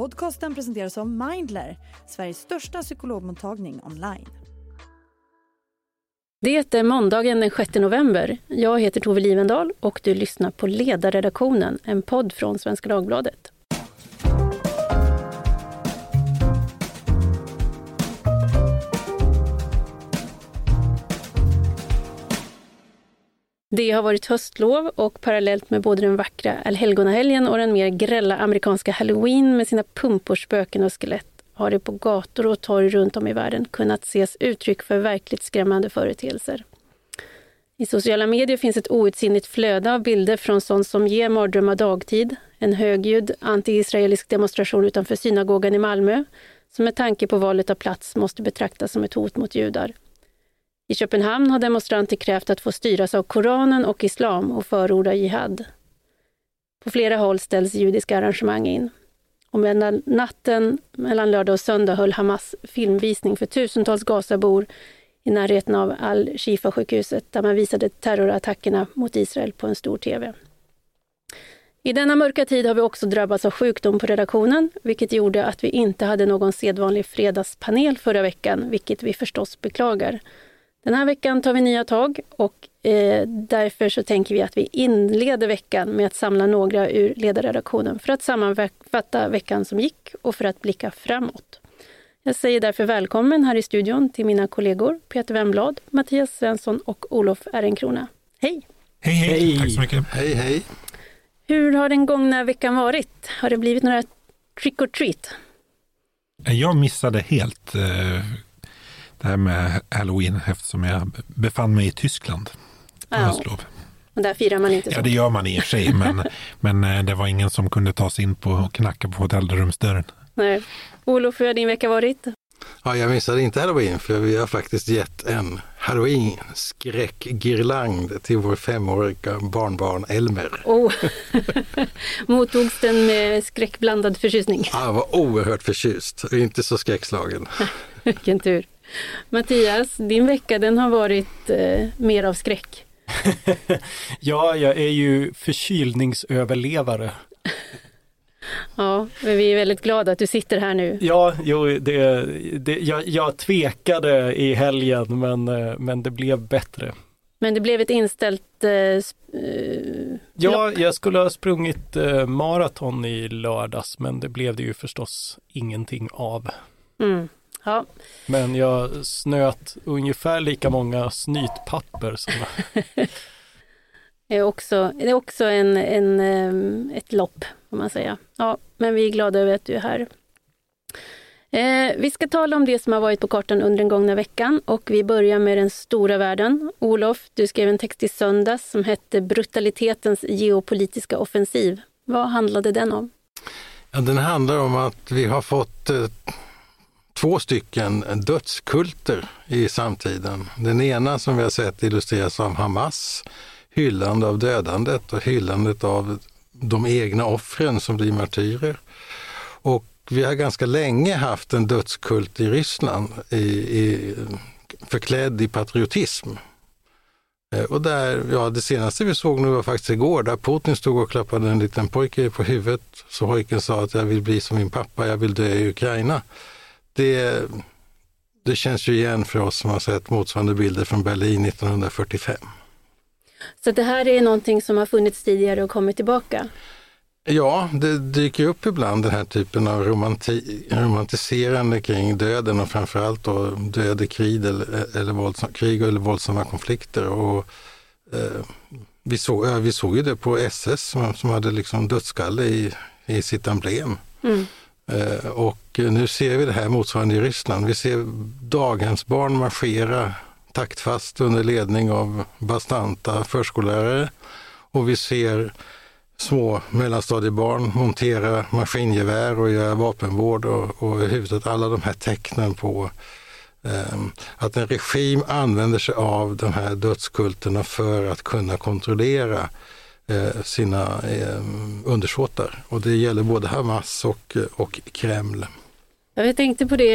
Podcasten presenteras av Mindler, Sveriges största psykologmottagning online. Det är måndagen den 6 november. Jag heter Tove Livendal och du lyssnar på Ledarredaktionen, en podd från Svenska Dagbladet. Det har varit höstlov och parallellt med både den vackra allhelgonahelgen och den mer grälla amerikanska halloween med sina pumpor, spöken och skelett har det på gator och torg runt om i världen kunnat ses uttryck för verkligt skrämmande företeelser. I sociala medier finns ett outsinligt flöde av bilder från sånt som ger mardrömmar dagtid, en högljudd anti-israelisk demonstration utanför synagogan i Malmö, som med tanke på valet av plats måste betraktas som ett hot mot judar. I Köpenhamn har demonstranter krävt att få styras av Koranen och islam och förorda jihad. På flera håll ställs judiska arrangemang in. Och mellan natten mellan lördag och söndag höll Hamas filmvisning för tusentals Gazabor i närheten av Al-Shifa-sjukhuset där man visade terrorattackerna mot Israel på en stor TV. I denna mörka tid har vi också drabbats av sjukdom på redaktionen, vilket gjorde att vi inte hade någon sedvanlig fredagspanel förra veckan, vilket vi förstås beklagar. Den här veckan tar vi nya tag och eh, därför så tänker vi att vi inleder veckan med att samla några ur ledarredaktionen för att sammanfatta veckan som gick och för att blicka framåt. Jag säger därför välkommen här i studion till mina kollegor Peter Wemblad, Mattias Svensson och Olof Ehrenkrona. Hej! Hej, hej! hej. Tack så mycket! Hej, hej! Hur har den gångna veckan varit? Har det blivit några trick or treat? Jag missade helt eh, det här med halloween eftersom jag befann mig i Tyskland på ja. höstlov. Och där firar man inte så? Ja, det gör man i och för sig, men, men eh, det var ingen som kunde ta sig in på och knacka på hotellrumsdörren. Nej. Olof, hur har din vecka varit? Ja, jag missade inte halloween för vi har faktiskt gett en halloween-skräckgirland till vår femåriga barnbarn Elmer. Oh. Mottogs den med skräckblandad förtjusning? Ja, jag var oerhört förtjust, inte så skräckslagen. Vilken tur. Mattias, din vecka den har varit eh, mer av skräck. ja, jag är ju förkylningsöverlevare. ja, men vi är väldigt glada att du sitter här nu. Ja, jo, det, det, jag, jag tvekade i helgen men, eh, men det blev bättre. Men det blev ett inställt eh, eh Ja, jag skulle ha sprungit eh, maraton i lördags men det blev det ju förstås ingenting av. Mm. Ja. Men jag snöt ungefär lika många snytpapper som Det är också, det är också en, en, ett lopp, får man säga. Ja, men vi är glada över att du är här. Eh, vi ska tala om det som har varit på kartan under den gångna veckan och vi börjar med den stora världen. Olof, du skrev en text i söndags som hette Brutalitetens geopolitiska offensiv. Vad handlade den om? Ja, den handlar om att vi har fått eh, två stycken dödskulter i samtiden. Den ena som vi har sett illustreras av Hamas, hyllande av dödandet och hyllandet av de egna offren som blir martyrer. Och vi har ganska länge haft en dödskult i Ryssland i, i, förklädd i patriotism. Eh, och där, ja, det senaste vi såg nu var faktiskt igår, där Putin stod och klappade en liten pojke på huvudet. Så pojken sa att jag vill bli som min pappa, jag vill dö i Ukraina det, det känns ju igen för oss som har sett motsvarande bilder från Berlin 1945. Så det här är någonting som har funnits tidigare och kommit tillbaka? Ja, det dyker upp ibland den här typen av romanti romantiserande kring döden och framförallt då död i krig eller, eller, våldsam, krig eller våldsamma konflikter. Och, eh, vi, såg, vi såg ju det på SS som, som hade liksom dödskalle i, i sitt emblem. Mm. Eh, och nu ser vi det här motsvarande i Ryssland. Vi ser daghemsbarn marschera taktfast under ledning av bastanta förskollärare. Och vi ser små mellanstadiebarn montera maskingevär och göra vapenvård och, och överhuvudtaget alla de här tecknen på eh, att en regim använder sig av de här dödskulterna för att kunna kontrollera Eh, Eh, sina eh, undersåtar. Och det gäller både Hamas och, och Kreml. Jag tänkte på det,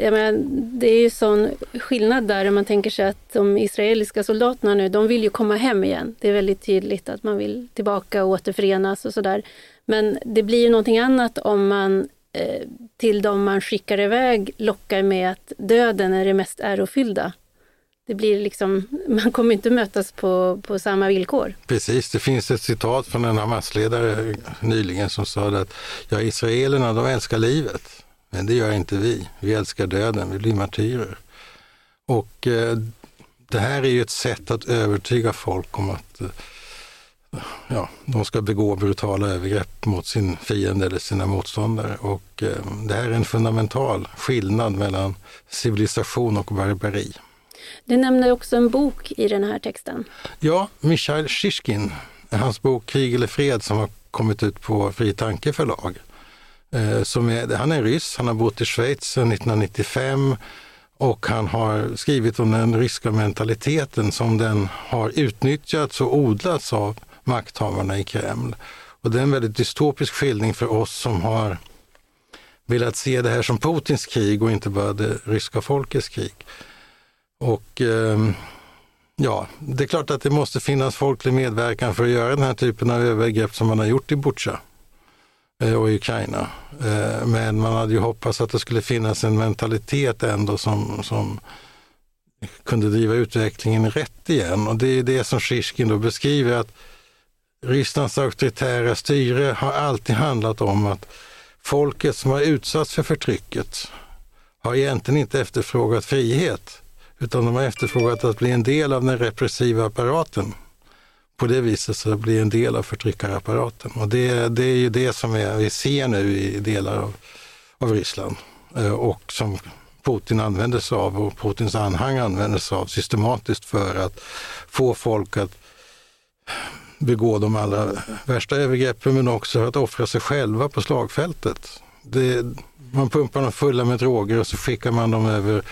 jag menar, det är ju sån skillnad där om man tänker sig att de israeliska soldaterna nu, de vill ju komma hem igen. Det är väldigt tydligt att man vill tillbaka och återförenas och sådär. Men det blir ju någonting annat om man eh, till de man skickar iväg lockar med att döden är det mest ärofyllda. Det blir liksom, man kommer inte mötas på, på samma villkor. Precis, det finns ett citat från en Hamas-ledare nyligen som sa att ja, israelerna de älskar livet, men det gör inte vi. Vi älskar döden, vi blir martyrer. Och eh, det här är ju ett sätt att övertyga folk om att eh, ja, de ska begå brutala övergrepp mot sin fiende eller sina motståndare. Och eh, det här är en fundamental skillnad mellan civilisation och barbari. Du nämner också en bok i den här texten. Ja, Michail Shishkin, hans bok Krig eller fred som har kommit ut på Fri Tanke förlag. Eh, som är, han är ryss, han har bott i Schweiz sedan 1995 och han har skrivit om den ryska mentaliteten som den har utnyttjats och odlats av makthavarna i Kreml. Och det är en väldigt dystopisk skildring för oss som har velat se det här som Putins krig och inte bara det ryska folkets krig. Och eh, ja, det är klart att det måste finnas folklig medverkan för att göra den här typen av övergrepp som man har gjort i Butja eh, och i Ukraina. Eh, men man hade ju hoppats att det skulle finnas en mentalitet ändå som, som kunde driva utvecklingen rätt igen. Och det är det som Shishkin då beskriver att Rysslands auktoritära styre har alltid handlat om att folket som har utsatts för förtrycket har egentligen inte efterfrågat frihet, utan de har efterfrågat att bli en del av den repressiva apparaten. På det viset så blir en del av förtryckarapparaten. Och det, det är ju det som vi ser nu i delar av, av Ryssland eh, och som Putin använder sig av och Putins anhang använder sig av systematiskt för att få folk att begå de allra värsta övergreppen men också att offra sig själva på slagfältet. Det, man pumpar dem fulla med droger och så skickar man dem över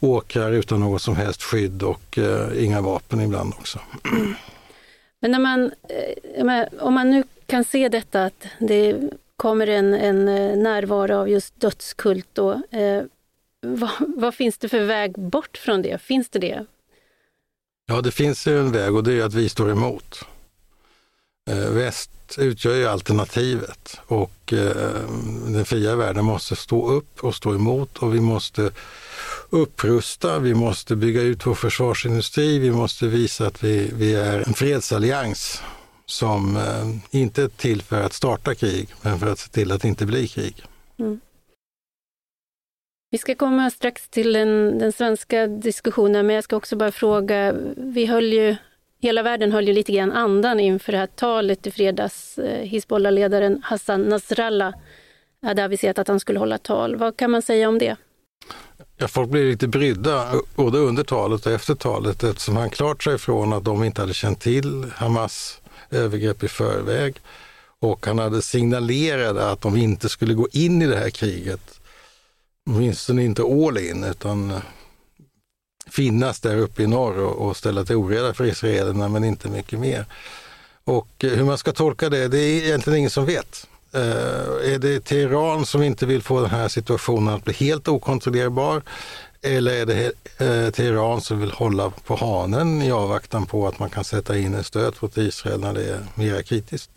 åkrar utan något som helst skydd och eh, inga vapen ibland också. Men när man, eh, om man nu kan se detta att det kommer en, en eh, närvaro av just dödskult då, eh, vad, vad, finns det för väg bort från det? Finns det det? Ja, det finns en väg och det är att vi står emot. Eh, väst utgör ju alternativet och eh, den fria världen måste stå upp och stå emot och vi måste upprusta, vi måste bygga ut vår försvarsindustri, vi måste visa att vi, vi är en fredsallians som eh, inte är till för att starta krig, men för att se till att det inte blir krig. Mm. Vi ska komma strax till den, den svenska diskussionen, men jag ska också bara fråga, vi höll ju Hela världen höll ju lite grann andan inför det här talet i fredags. Eh, Hizbollah-ledaren Hassan Nasrallah hade aviserat att han skulle hålla tal. Vad kan man säga om det? Ja, folk blev lite brydda eh, både under talet och efter talet eftersom han klart sa ifrån att de inte hade känt till Hamas övergrepp i förväg. Och han hade signalerat att de inte skulle gå in i det här kriget. Åtminstone inte all in, utan eh, finnas där uppe i norr och, och ställa till oreda för israelerna, men inte mycket mer. Och eh, hur man ska tolka det, det är egentligen ingen som vet. Uh, är det Teheran som inte vill få den här situationen att bli helt okontrollerbar? Eller är det uh, Teheran som vill hålla på hanen i avvaktan på att man kan sätta in en stöt mot Israel när det är mer kritiskt?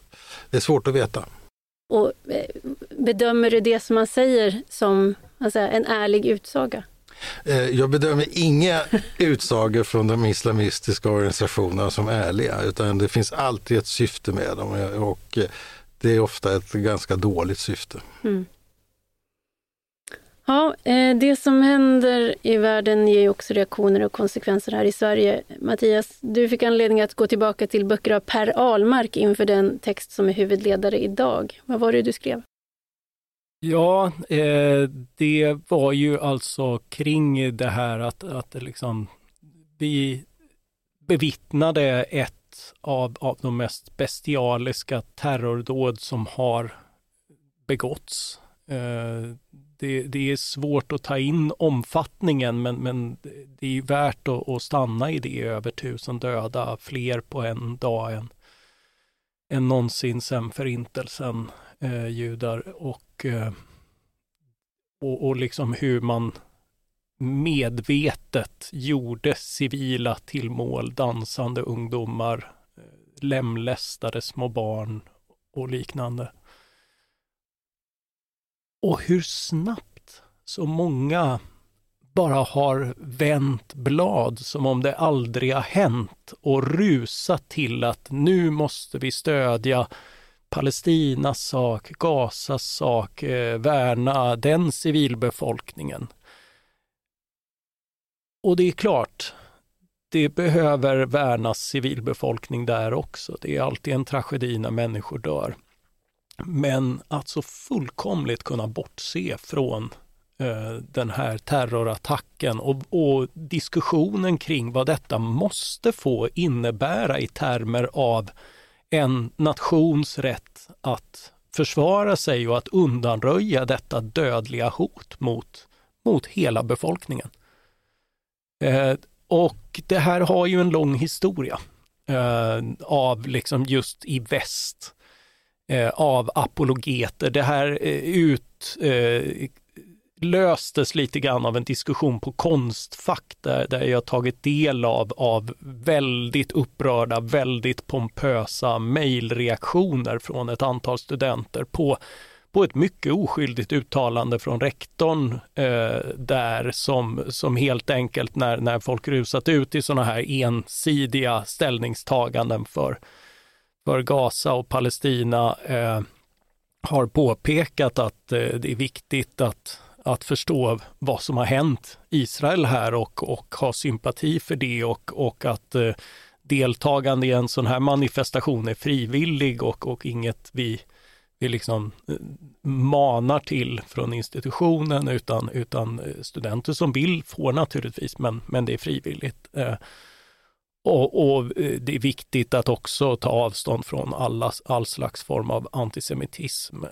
Det är svårt att veta. Och Bedömer du det som man säger som alltså, en ärlig utsaga? Eh, jag bedömer inga utsagor från de islamistiska organisationerna som ärliga, utan det finns alltid ett syfte med dem eh, och eh, det är ofta ett ganska dåligt syfte. Mm. Ja, det som händer i världen ger också reaktioner och konsekvenser här i Sverige. Mattias, du fick anledning att gå tillbaka till böcker av Per Ahlmark inför den text som är huvudledare idag. Vad var det du skrev? Ja, eh, det var ju alltså kring det här att, att liksom vi bevittnade ett av, av de mest bestialiska terrordåd som har begåtts. Eh, det, det, är svårt att ta in omfattningen men, men det är värt att, att, stanna i det. Över tusen döda, fler på en dag än, än någonsin sedan förintelsen eh, judar och, eh, och, och liksom hur man medvetet gjorde civila till mål, dansande ungdomar, eh, lemlästade små barn och liknande. och hur snabbt så många bara har vänt blad som om det aldrig har hänt och rusat till att nu måste vi stödja Palestinas sak, Gazas sak, eh, värna den civilbefolkningen. Och det är klart, det behöver värnas civilbefolkning där också. Det är alltid en tragedi när människor dör. Men att så fullkomligt kunna bortse från eh, den här terrorattacken och, och, diskussionen kring vad detta måste få innebära i termer av en nations rätt att försvara sig och att undanröja detta dödliga hot mot, mot hela befolkningen. Eh, och det här har ju en lång historia eh, av liksom just i väst eh, av apologeter. Det här eh, ut eh, utlöstes löstes lite grann av en diskussion på Konstfack där, där jag tagit del av, av väldigt upprörda, väldigt pompösa mejlreaktioner från ett antal studenter på på ett mycket oskyldigt uttalande från rektorn eh, där som, som helt enkelt när, när folk rusat ut i sådana här ensidiga ställningstaganden för, för Gaza och Palestina eh, har påpekat att eh, det är viktigt att, att förstå vad som har hänt Israel här och, och ha sympati för det och, och att eh, deltagande i en sån här manifestation är frivillig och, och inget vi vi liksom eh, manar till från institutionen utan, utan eh, studenter som vill får naturligtvis, men, men det är frivilligt. Eh, och, och, eh, det är viktigt att också ta avstånd från alla, all slags form av antisemitism.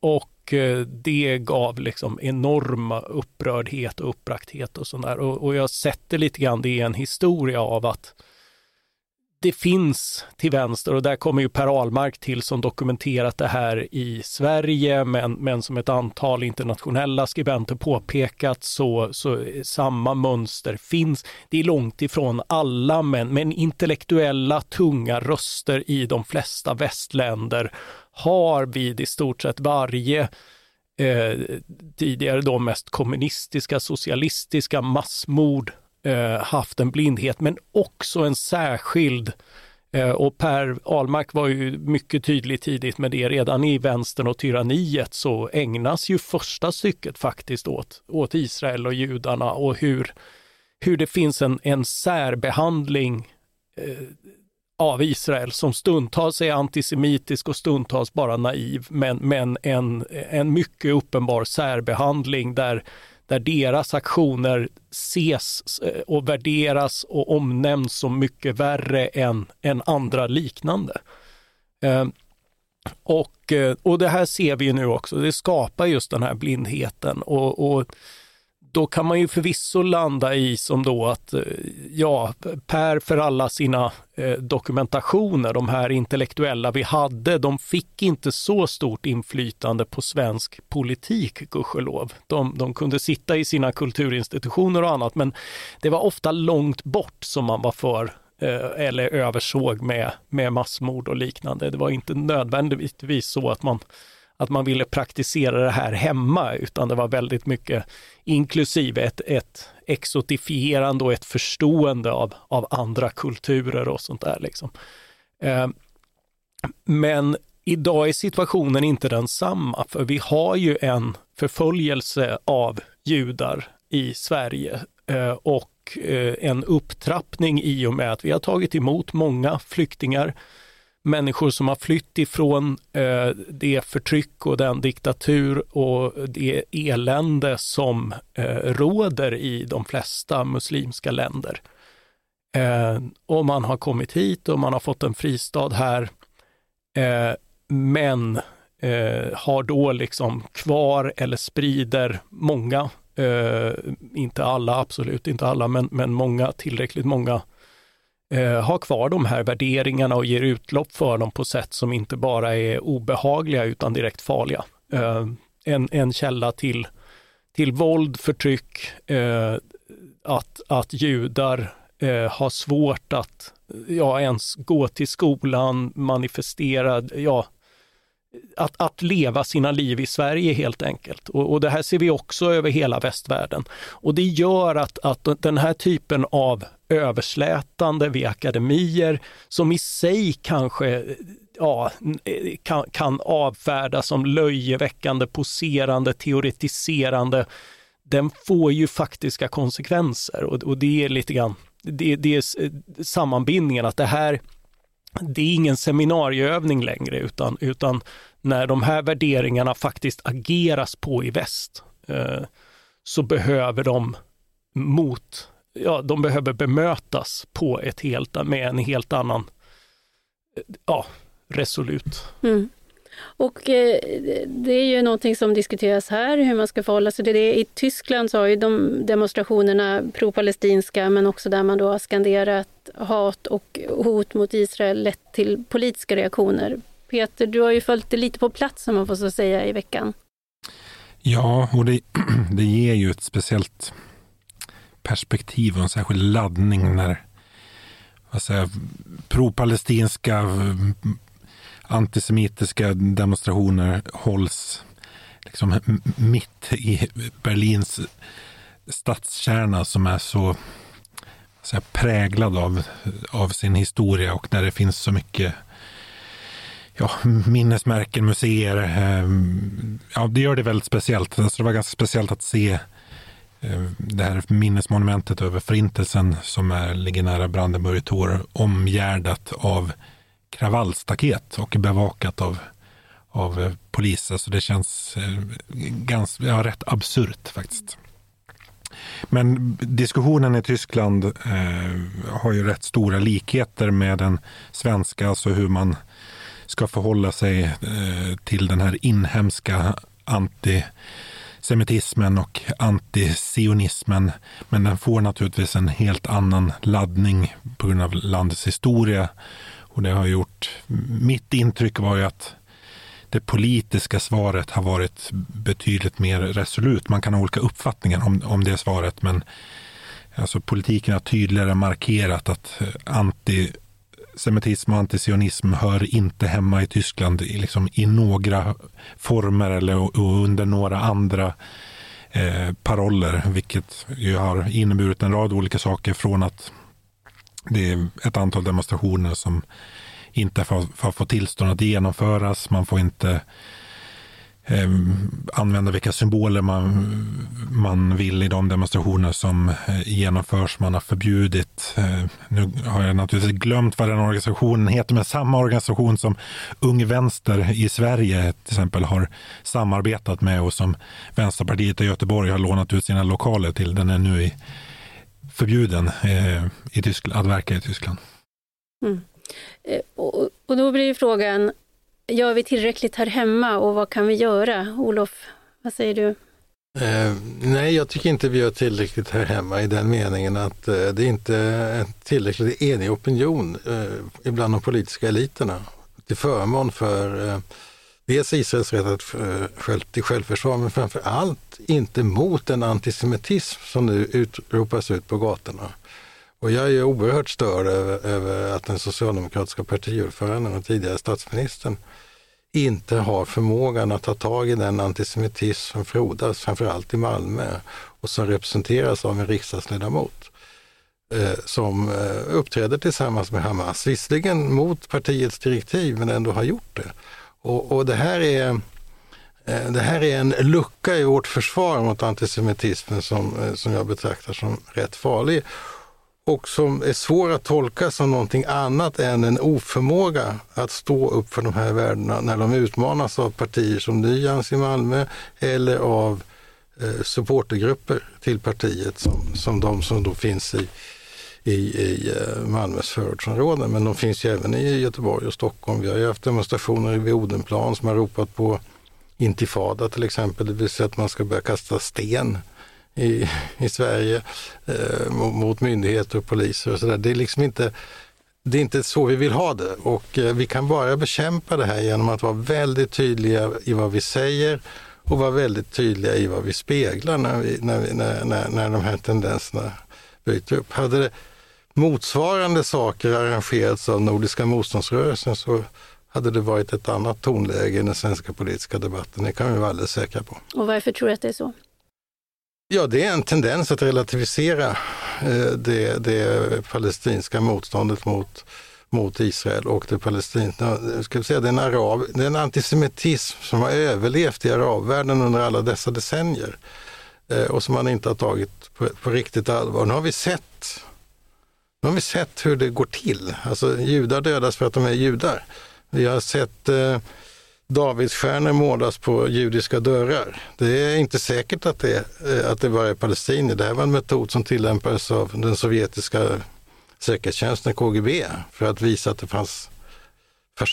Och Eh, det gav liksom enorma upprördhet och uppbragthet och sådär. Och, och jag sätter lite grann det i en historia av att det finns till vänster och där kommer ju Per Ahlmark till som dokumenterat det här i Sverige men, men som ett antal internationella skribenter påpekat så, så samma mönster finns. Det är långt ifrån alla men, men intellektuella tunga röster i de flesta västländer har vid i stort sett varje eh, tidigare då mest kommunistiska, socialistiska massmord eh, haft en blindhet, men också en särskild eh, och Per Ahlmark var ju mycket tydlig tidigt med det. Redan i Vänstern och tyranniet så ägnas ju första stycket faktiskt åt, åt Israel och judarna och hur, hur det finns en, en särbehandling eh, av Israel som stundtals är antisemitisk och stundtals bara naiv, men, men en, en mycket uppenbar särbehandling där där deras aktioner ses eh, och värderas och omnämns som mycket värre än, än andra liknande. Ehm, eh, och, och det här ser vi nu också, det skapar just den här blindheten och, och då kan man ju förvisso landa i som då att, eh, ja, Per för alla sina eh, dokumentationer, de här intellektuella vi hade, de fick inte så stort inflytande på svensk politik, gudskelov. De, de kunde sitta i sina kulturinstitutioner och annat, men det var ofta långt bort som man var för eh, eller översåg med, med massmord och liknande. Det var inte nödvändigtvis så att man att man ville praktisera det här hemma, utan det var väldigt mycket inklusive ett, ett exotifierande och ett förstående av, av andra kulturer och sånt där. Liksom. Eh, men idag är situationen inte densamma, för vi har ju en förföljelse av judar i Sverige eh, och eh, en upptrappning i och med att vi har tagit emot många flyktingar människor som har flytt ifrån eh, det förtryck och den diktatur och det elände som eh, råder i de flesta muslimska länder. Eh, och man har kommit hit och man har fått en fristad här. Eh, men eh, har då liksom kvar eller sprider många, eh, inte alla, absolut inte alla, men, men många, tillräckligt många eh, har kvar de här värderingarna och ger utlopp för dem på sätt som inte bara är obehagliga utan direkt farliga. Eh, en, en källa till, till våld, förtryck, eh, att, att judar eh, har svårt att ja, ens gå till skolan, manifestera, ja, att, att leva sina liv i Sverige helt enkelt. Och, och, det här ser vi också över hela västvärlden. Och det gör att, att den här typen av överslätande vid akademier som i sig kanske ja, kan, kan avfärdas som löjeväckande, poserande, teoretiserande, den får ju faktiska konsekvenser och, och det är lite grann, det, det är sammanbindningen att det här, det är ingen seminarieövning längre utan, utan när de här värderingarna faktiskt ageras på i väst eh, så behöver de mot, ja, de behöver bemötas på ett helt, med en helt annan, eh, ja, resolut. Mm. Och eh, det är ju någonting som diskuteras här, hur man ska förhålla sig till det. I Tyskland så har ju de demonstrationerna pro-palestinska, men också där man då har skanderat hat och hot mot Israel lett till politiska reaktioner. Peter, du har ju följt det lite på plats, om man får så säga, i veckan. Ja, och det, det ger ju ett speciellt perspektiv och en särskild laddning när vad säger, pro-palestinska eh, antisemitiska demonstrationer hålls liksom mitt i Berlins stadskärna som är så, så präglad av, av sin historia och där det finns så mycket ja, minnesmärken, museer. Eh, ja, det gör det väldigt speciellt. Alltså det var ganska speciellt att se eh, det här minnesmonumentet över Förintelsen som är, ligger nära Brandenburg Tor omgärdat av kravallstaket och bevakat av, av eh, poliser. Så det känns eh, ganska, ja, rätt absurt faktiskt. Men diskussionen i Tyskland eh, har ju rätt stora likheter med den svenska, alltså hur man ska förhålla sig eh, till den här inhemska antisemitismen och antisionismen. Men den får naturligtvis en helt annan laddning på grund av landets historia och det har gjort, mitt intryck var ju att det politiska svaret har varit betydligt mer resolut. Man kan ha olika uppfattningar om, om det svaret, men alltså politiken har tydligare markerat att eh, antisemitism och antisionism hör inte hemma i Tyskland i, liksom, i några former eller under några andra eh, paroller, vilket ju har inneburit en rad olika saker från att det är ett antal demonstrationer som inte får, får, tillstånd att genomföras. Man får inte eh, använda vilka symboler man, man vill i de demonstrationer som eh, genomförs. Man har förbjudit, eh, nu har jag naturligtvis glömt vad den organisationen heter, men samma organisation som Ung Vänster i Sverige till exempel har samarbetat med och som Vänsterpartiet i Göteborg har lånat ut sina lokaler till. Den är nu i förbjuden eh, i Tyskland, att verka i Tyskland. Mm. Eh, och, och då blir frågan, gör vi tillräckligt här hemma och vad kan vi göra? Olof, vad säger du? Eh, nej, jag tycker inte vi gör tillräckligt här hemma i den meningen att eh, det inte är en tillräckligt enig opinion eh, ibland de politiska eliterna till förmån för eh, dels Israels rätt att, eh, själv, till självförsvar, men framför allt inte mot den antisemitism som nu utropas ut på gatorna. Och jag är oerhört störd över, över att den socialdemokratiska partiordföranden och tidigare statsministern inte har förmågan att ta tag i den antisemitism som frodas, framförallt i Malmö, och som representeras av en riksdagsledamot eh, som eh, uppträder tillsammans med Hamas. Visserligen mot partiets direktiv, men ändå har gjort det. Och, och det, här är, eh, det här är en lucka i vårt försvar mot antisemitismen som, eh, som jag betraktar som rätt farlig och som är svår att tolka som någonting annat än en oförmåga att stå upp för de här värdena när de utmanas av partier som Nyans i Malmö eller av eh, supportergrupper till partiet som, som de som då finns i, i, i eh, Malmös förortsområden. Men de finns ju även i Göteborg och Stockholm. Vi har ju haft demonstrationer vid Odenplan som har ropat på intifada till exempel, det vill säga att man ska börja kasta sten i, i Sverige eh, mot myndigheter och poliser och sådär. Det är liksom inte det är inte så vi vill ha det och eh, vi kan bara bekämpa det här genom att vara väldigt tydliga i vad vi säger och vara väldigt tydliga i vad vi speglar när, vi, när, vi, när, när, när de här tendenserna bryter upp. Hade det motsvarande saker arrangerats av Nordiska motståndsrörelsen så hade det varit ett annat tonläge i den svenska politiska debatten. Det kan vi vara alldeles säkra på. Och varför tror du att det är så? Ja, det är en tendens att relativisera eh, det, det palestinska motståndet mot, mot Israel och det palestinska, ska vi säga, den, arab, den antisemitism som har överlevt i arabvärlden under alla dessa decennier eh, och som man inte har tagit på, på riktigt allvar. Nu har vi sett nu har vi sett hur det går till. Alltså judar dödas för att de är judar. Vi har sett eh, Davidsstjärnor målas på judiska dörrar. Det är inte säkert att det, eh, att det bara är palestinier. Det här var en metod som tillämpades av den sovjetiska säkerhetstjänsten KGB för att visa att det fanns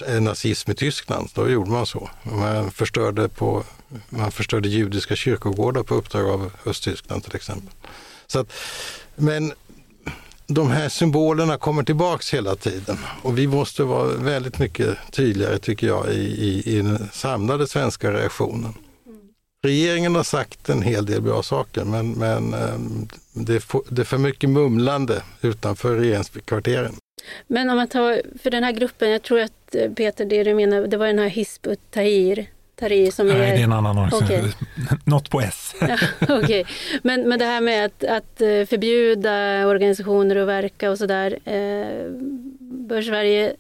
eh, nazism i Tyskland. Då gjorde man så. Man förstörde, på, man förstörde judiska kyrkogårdar på uppdrag av Östtyskland till exempel. Så att, men de här symbolerna kommer tillbaks hela tiden och vi måste vara väldigt mycket tydligare tycker jag i, i, i den samlade svenska reaktionen. Regeringen har sagt en hel del bra saker men, men ehm, det, är för, det är för mycket mumlande utanför regeringskvarteren. Men om man tar, för den här gruppen, jag tror att eh, Peter, det du menar, det var den här Hizb Tari som Nej, är... det är en annan organisation. Okay. Något på S. ja, okay. men, men det här med att, att eh, förbjuda organisationer att verka och sådär. Eh, bör Sverige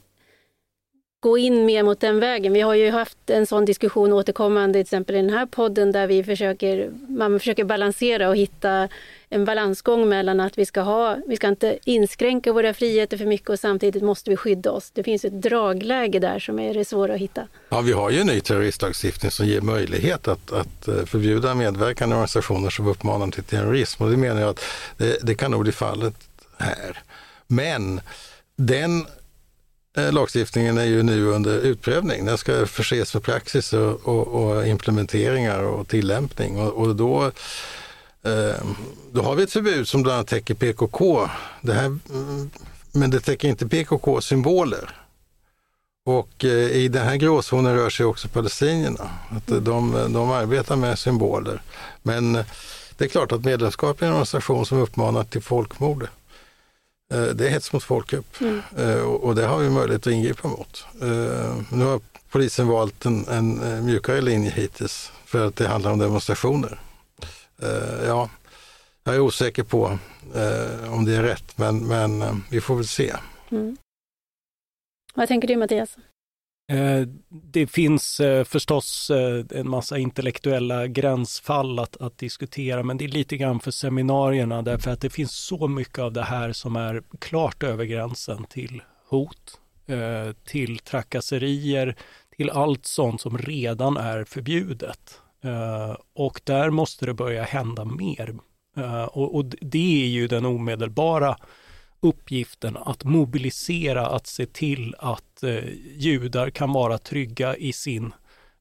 gå in mer mot den vägen? Vi har ju haft en sån diskussion återkommande, till exempel i den här podden, där vi försöker, man försöker balansera och hitta en balansgång mellan att vi ska ha, vi ska inte inskränka våra friheter för mycket och samtidigt måste vi skydda oss. Det finns ett dragläge där som är det svåra att hitta. Ja, vi har ju en ny terroristlagstiftning som ger möjlighet att, att eh, förbjuda medverkan i organisationer som uppmanar till terrorism och det menar jag att det, det kan nog bli fallet här. Men den eh, lagstiftningen är ju nu under utprövning. Den ska förses med praxis och, och, och implementeringar och tillämpning och, och då då har vi ett förbud som bland annat täcker PKK. Det här, men det täcker inte PKK-symboler. Och eh, i den här gråzonen rör sig också palestinierna. Att de, de arbetar med symboler. Men eh, det är klart att medlemskap i en organisation som uppmanar till folkmord, eh, det är hets mot folkgrupp. Mm. Och det har vi möjlighet att ingripa mot. Nu har polisen valt en, en mjukare linje hittills för att det handlar om demonstrationer. Eh, ja, jag är osäker på eh, om det är rätt, men, men eh, vi får väl se. Mm. Vad tänker du Mattias? Det finns förstås en massa intellektuella gränsfall att, att, diskutera, men det är lite grann för seminarierna därför att det finns så mycket av det här som är klart över gränsen till hot, till trakasserier, till allt sånt som redan är förbjudet. Uh, och där måste det börja hända mer. Uh, och, och, det är ju den omedelbara uppgiften att mobilisera, att se till att uh, judar kan vara trygga i sin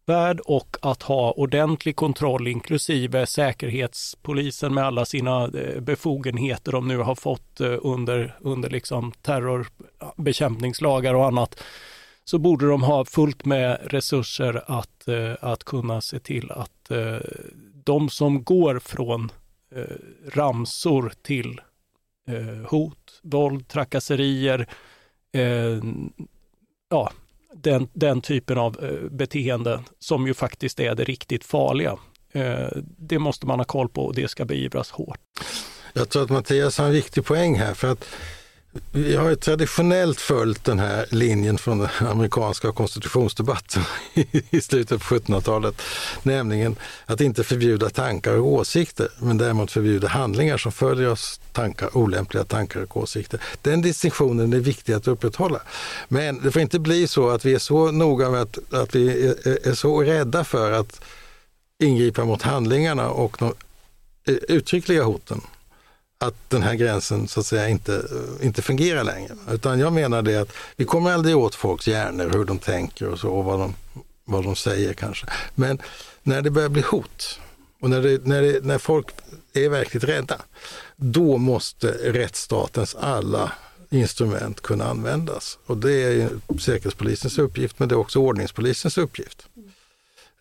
värld och att ha ordentlig kontroll inklusive säkerhetspolisen med alla sina befogenheter de nu har fått under, under liksom terrorbekämpningslagar och annat så borde de ha fullt med resurser att, eh, att kunna se till att eh, de som går från eh, ramsor till hot, våld, trakasserier, ja, den, den typen av beteende som ju faktiskt är det riktigt farliga. Det måste man ha koll på och det ska beivras hårt. Jag tror att Mattias har en viktig poäng här för att vi har ju traditionellt följt den här linjen från den amerikanska konstitutionsdebatten i slutet på 1700-talet, nämligen att inte förbjuda tankar och åsikter, men däremot förbjuda handlingar som följer oss tankar, olämpliga tankar och åsikter. Den distinktionen är viktig att upprätthålla. Men det får inte bli så att vi är så noga med att, att vi är, är så rädda för att ingripa mot handlingarna och de eh, uttryckliga hoten att den här gränsen så att säga inte, inte fungerar längre. Utan jag menar det att vi kommer aldrig åt folks hjärnor, hur de tänker och så, och vad de, vad de säger kanske. Men när det börjar bli hot och när, det, när, det, när folk är verkligt rädda, då måste rättsstatens alla instrument kunna användas. Och det är Säkerhetspolisens uppgift, men det är också ordningspolisens uppgift.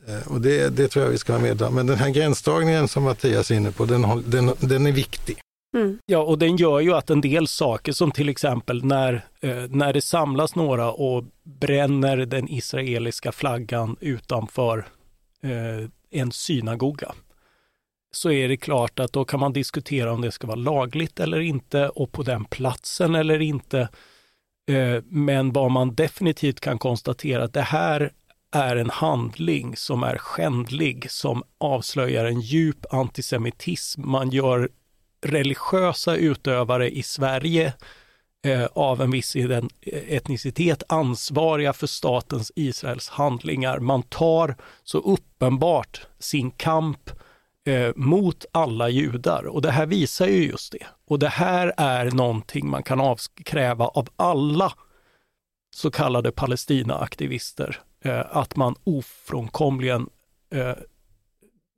Eh, och det, det tror jag vi ska ha med Men den här gränsdragningen som Mattias är inne på, den, den, den är viktig. Mm. Ja, och den gör ju att en del saker som till exempel när, eh, när det samlas några och bränner den israeliska flaggan utanför eh, en synagoga så är det klart att då kan man diskutera om det ska vara lagligt eller inte och på den platsen eller inte. Eh, men vad man definitivt kan konstatera att det här är en handling som är skändlig, som avslöjar en djup antisemitism. Man gör religiösa utövare i Sverige eh, av en viss etnicitet ansvariga för statens Israels handlingar. Man tar så uppenbart sin kamp eh, mot alla judar och det här visar ju just det. Och det här är någonting man kan avkräva av alla så kallade Palestina-aktivister, eh, att man ofrånkomligen eh,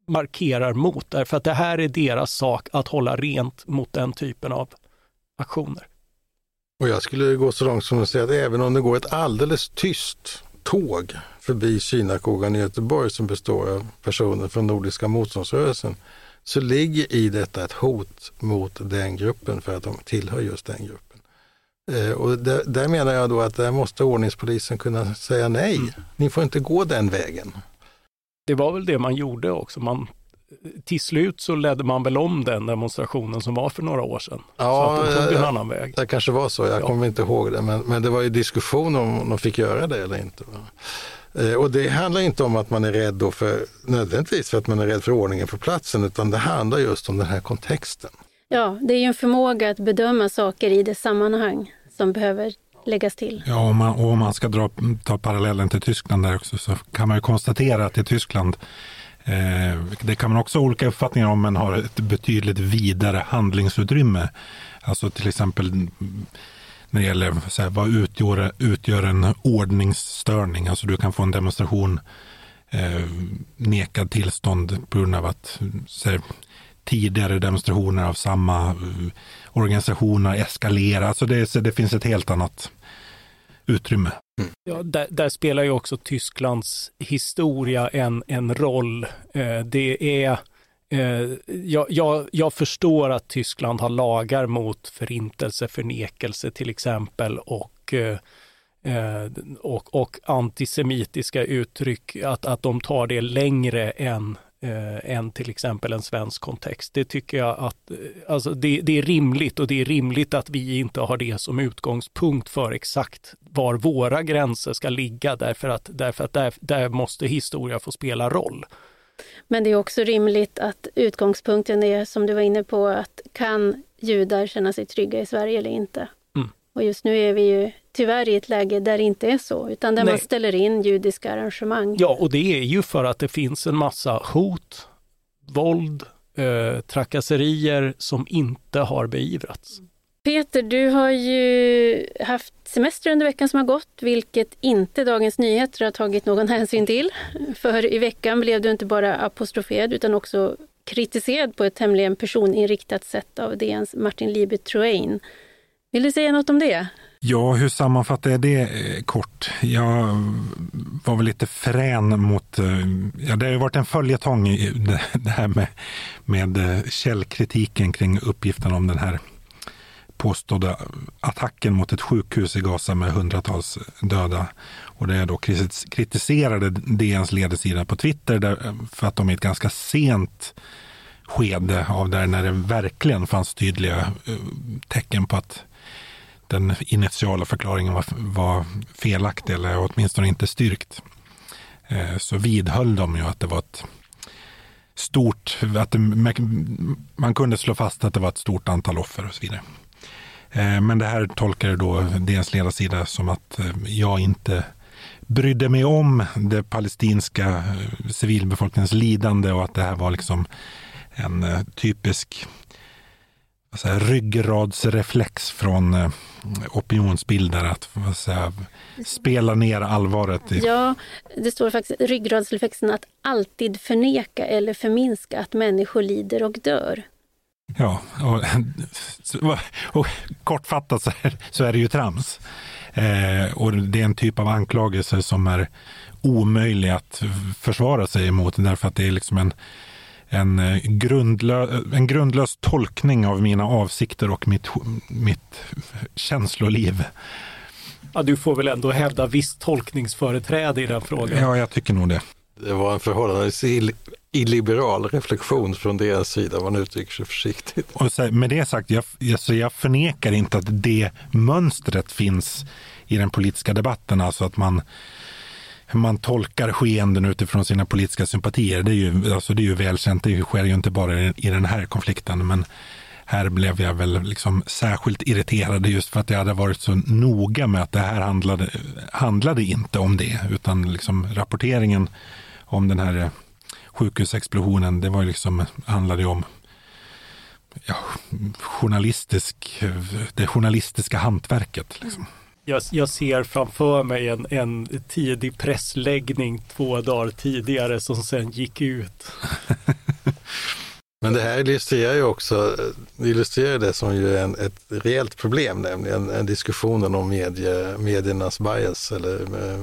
markerar mot, därför att det här är deras sak att hålla rent mot den typen av aktioner. Och jag skulle gå så långt som att säga att även om det går ett alldeles tyst tåg förbi synagogan i Göteborg som består av personer från Nordiska motståndsrörelsen så ligger i detta ett hot mot den gruppen för att de tillhör just den gruppen. Eh, och där, där, menar jag då att där måste ordningspolisen kunna säga nej. Mm. Ni får inte gå den vägen. Det var väl det man gjorde också. Man, till slut så ledde man väl om den demonstrationen som var för några år sedan. Ja, så att de tog en annan väg. Det kanske var så, jag ja. kommer inte ihåg det. Men, men det var ju diskussion om de fick göra det eller inte. Eh, och det handlar inte om att man är rädd då för, nödvändigtvis för att man är rädd för ordningen på platsen, utan det handlar just om den här kontexten. Ja, det är ju en förmåga att bedöma saker i det sammanhang som behöver läggas till. Ja, om man, om man ska dra, ta parallellen till Tyskland där också så kan man ju konstatera att i Tyskland eh, det kan man också ha olika uppfattningar om, men har ett betydligt vidare handlingsutrymme. Alltså till exempel mm, när det gäller så här, vad utgör, utgör en ordningsstörning. Alltså du kan få en demonstration eh, nekad tillstånd på grund av att här, tidigare demonstrationer av samma uh, organisationer eskalerar. Alltså det, det finns ett helt annat utrymme. Mm. Ja, där, där, spelar ju också Tysklands historia en, en roll. Eh, det är Eh, jag, jag, jag, förstår att Tyskland har lagar mot förintelse, förnekelse till exempel och, eh, eh, och, och antisemitiska uttryck, att, att de tar det längre än, än till exempel en svensk kontext. Det tycker jag att alltså det, det, är rimligt och det är rimligt att vi inte har det som utgångspunkt för exakt var våra gränser ska ligga därför att, därför att där, där måste historia få spela roll. Men det är också rimligt att utgångspunkten är, som du var inne på, att kan judar känna sig trygga i Sverige eller inte? Mm. Och just nu är vi ju tyvärr i ett läge där det inte är så, utan där Nej. man ställer in judiska arrangemang. Ja, och det är ju för att det finns en massa hot, våld, eh, trakasserier som inte har beivrats. Peter, du har ju haft semester under veckan som har gått, vilket inte Dagens Nyheter har tagit någon hänsyn till. För i veckan blev du inte bara apostroferad utan också kritiserad på ett tämligen personinriktat sätt av DNs Martin Liebe Troin. Vill du säga något om det? Ja, hur sammanfattar jag det eh, kort? Jag var väl lite frän mot... Eh, ja, det har ju varit en följetong det här med, med eh, källkritiken kring uppgiften om den här påstådda attacken mot ett sjukhus i Gaza med hundratals döda. Och det är då kritiserade DNs ledarsida på Twitter där, för att de i ett ganska sent skede av där när det verkligen fanns tydliga tecken på att den initiala förklaringen var, var felaktig eller åtminstone inte styrkt. Eh, så vidhöll de ju att det var ett stort, att det, man kunde slå fast att det var ett stort antal offer och så vidare. Eh, men det här tolkade då DNs ledarsida som att eh, jag inte brydde mig om det palestinska civilbefolkningens lidande och att det här var liksom en typisk säga, ryggradsreflex från opinionsbildare att säga, spela ner allvaret. I... Ja, det står faktiskt ryggradsreflexen att alltid förneka eller förminska att människor lider och dör. Ja, och, och kortfattat så är, så är det ju trams. Eh, och det är en typ av anklagelser som är omöjlig att försvara sig emot därför att det är liksom en en, eh, grundlö, en grundlös tolkning av mina avsikter och mitt, mitt känsloliv. Ja, du får väl ändå hävda visst tolkningsföreträde i den frågan? Ja, jag tycker nog det. Det var en förhållandevis illiberal reflektion från deras sida, man uttrycker sig försiktigt. Och så, med det sagt, jag, alltså jag förnekar inte att det mönstret finns i den politiska debatten, alltså att man hur man tolkar skeenden utifrån sina politiska sympatier. Det är ju, alltså det är ju välkänt, det sker ju inte bara i den här konflikten, men här blev jag väl liksom särskilt irriterad just för att jag hade varit så noga med att det här handlade, handlade inte om det, utan liksom rapporteringen om den här eh, sjukhusexplosionen, det var liksom, handlade om ja, journalistisk, eh, det journalistiska hantverket. Liksom. Jag, jag, ser framför mig en, en tidig pressläggning två dagar tidigare som sen gick ut. Men det här illustrerar ju också illustrerar det som ju är en, ett reellt problem, nämligen en diskussionen om medie, mediernas bias eller eh,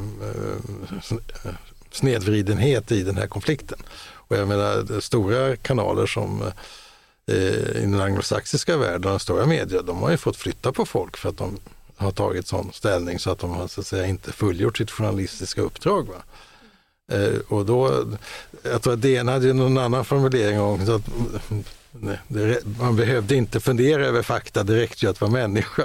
eh, snedvridenhet i den här konflikten. Och jag menar stora kanaler som eh, i den anglosaxiska världen, stora medier, de har ju fått flytta på folk för att de har tagit sån ställning så att de har så att säga inte fullgjort sitt journalistiska uppdrag. Va? Eh, och då, jag tror att DN hade någon annan formulering om att det, man behövde inte fundera över fakta, det räckte ju att vara människa.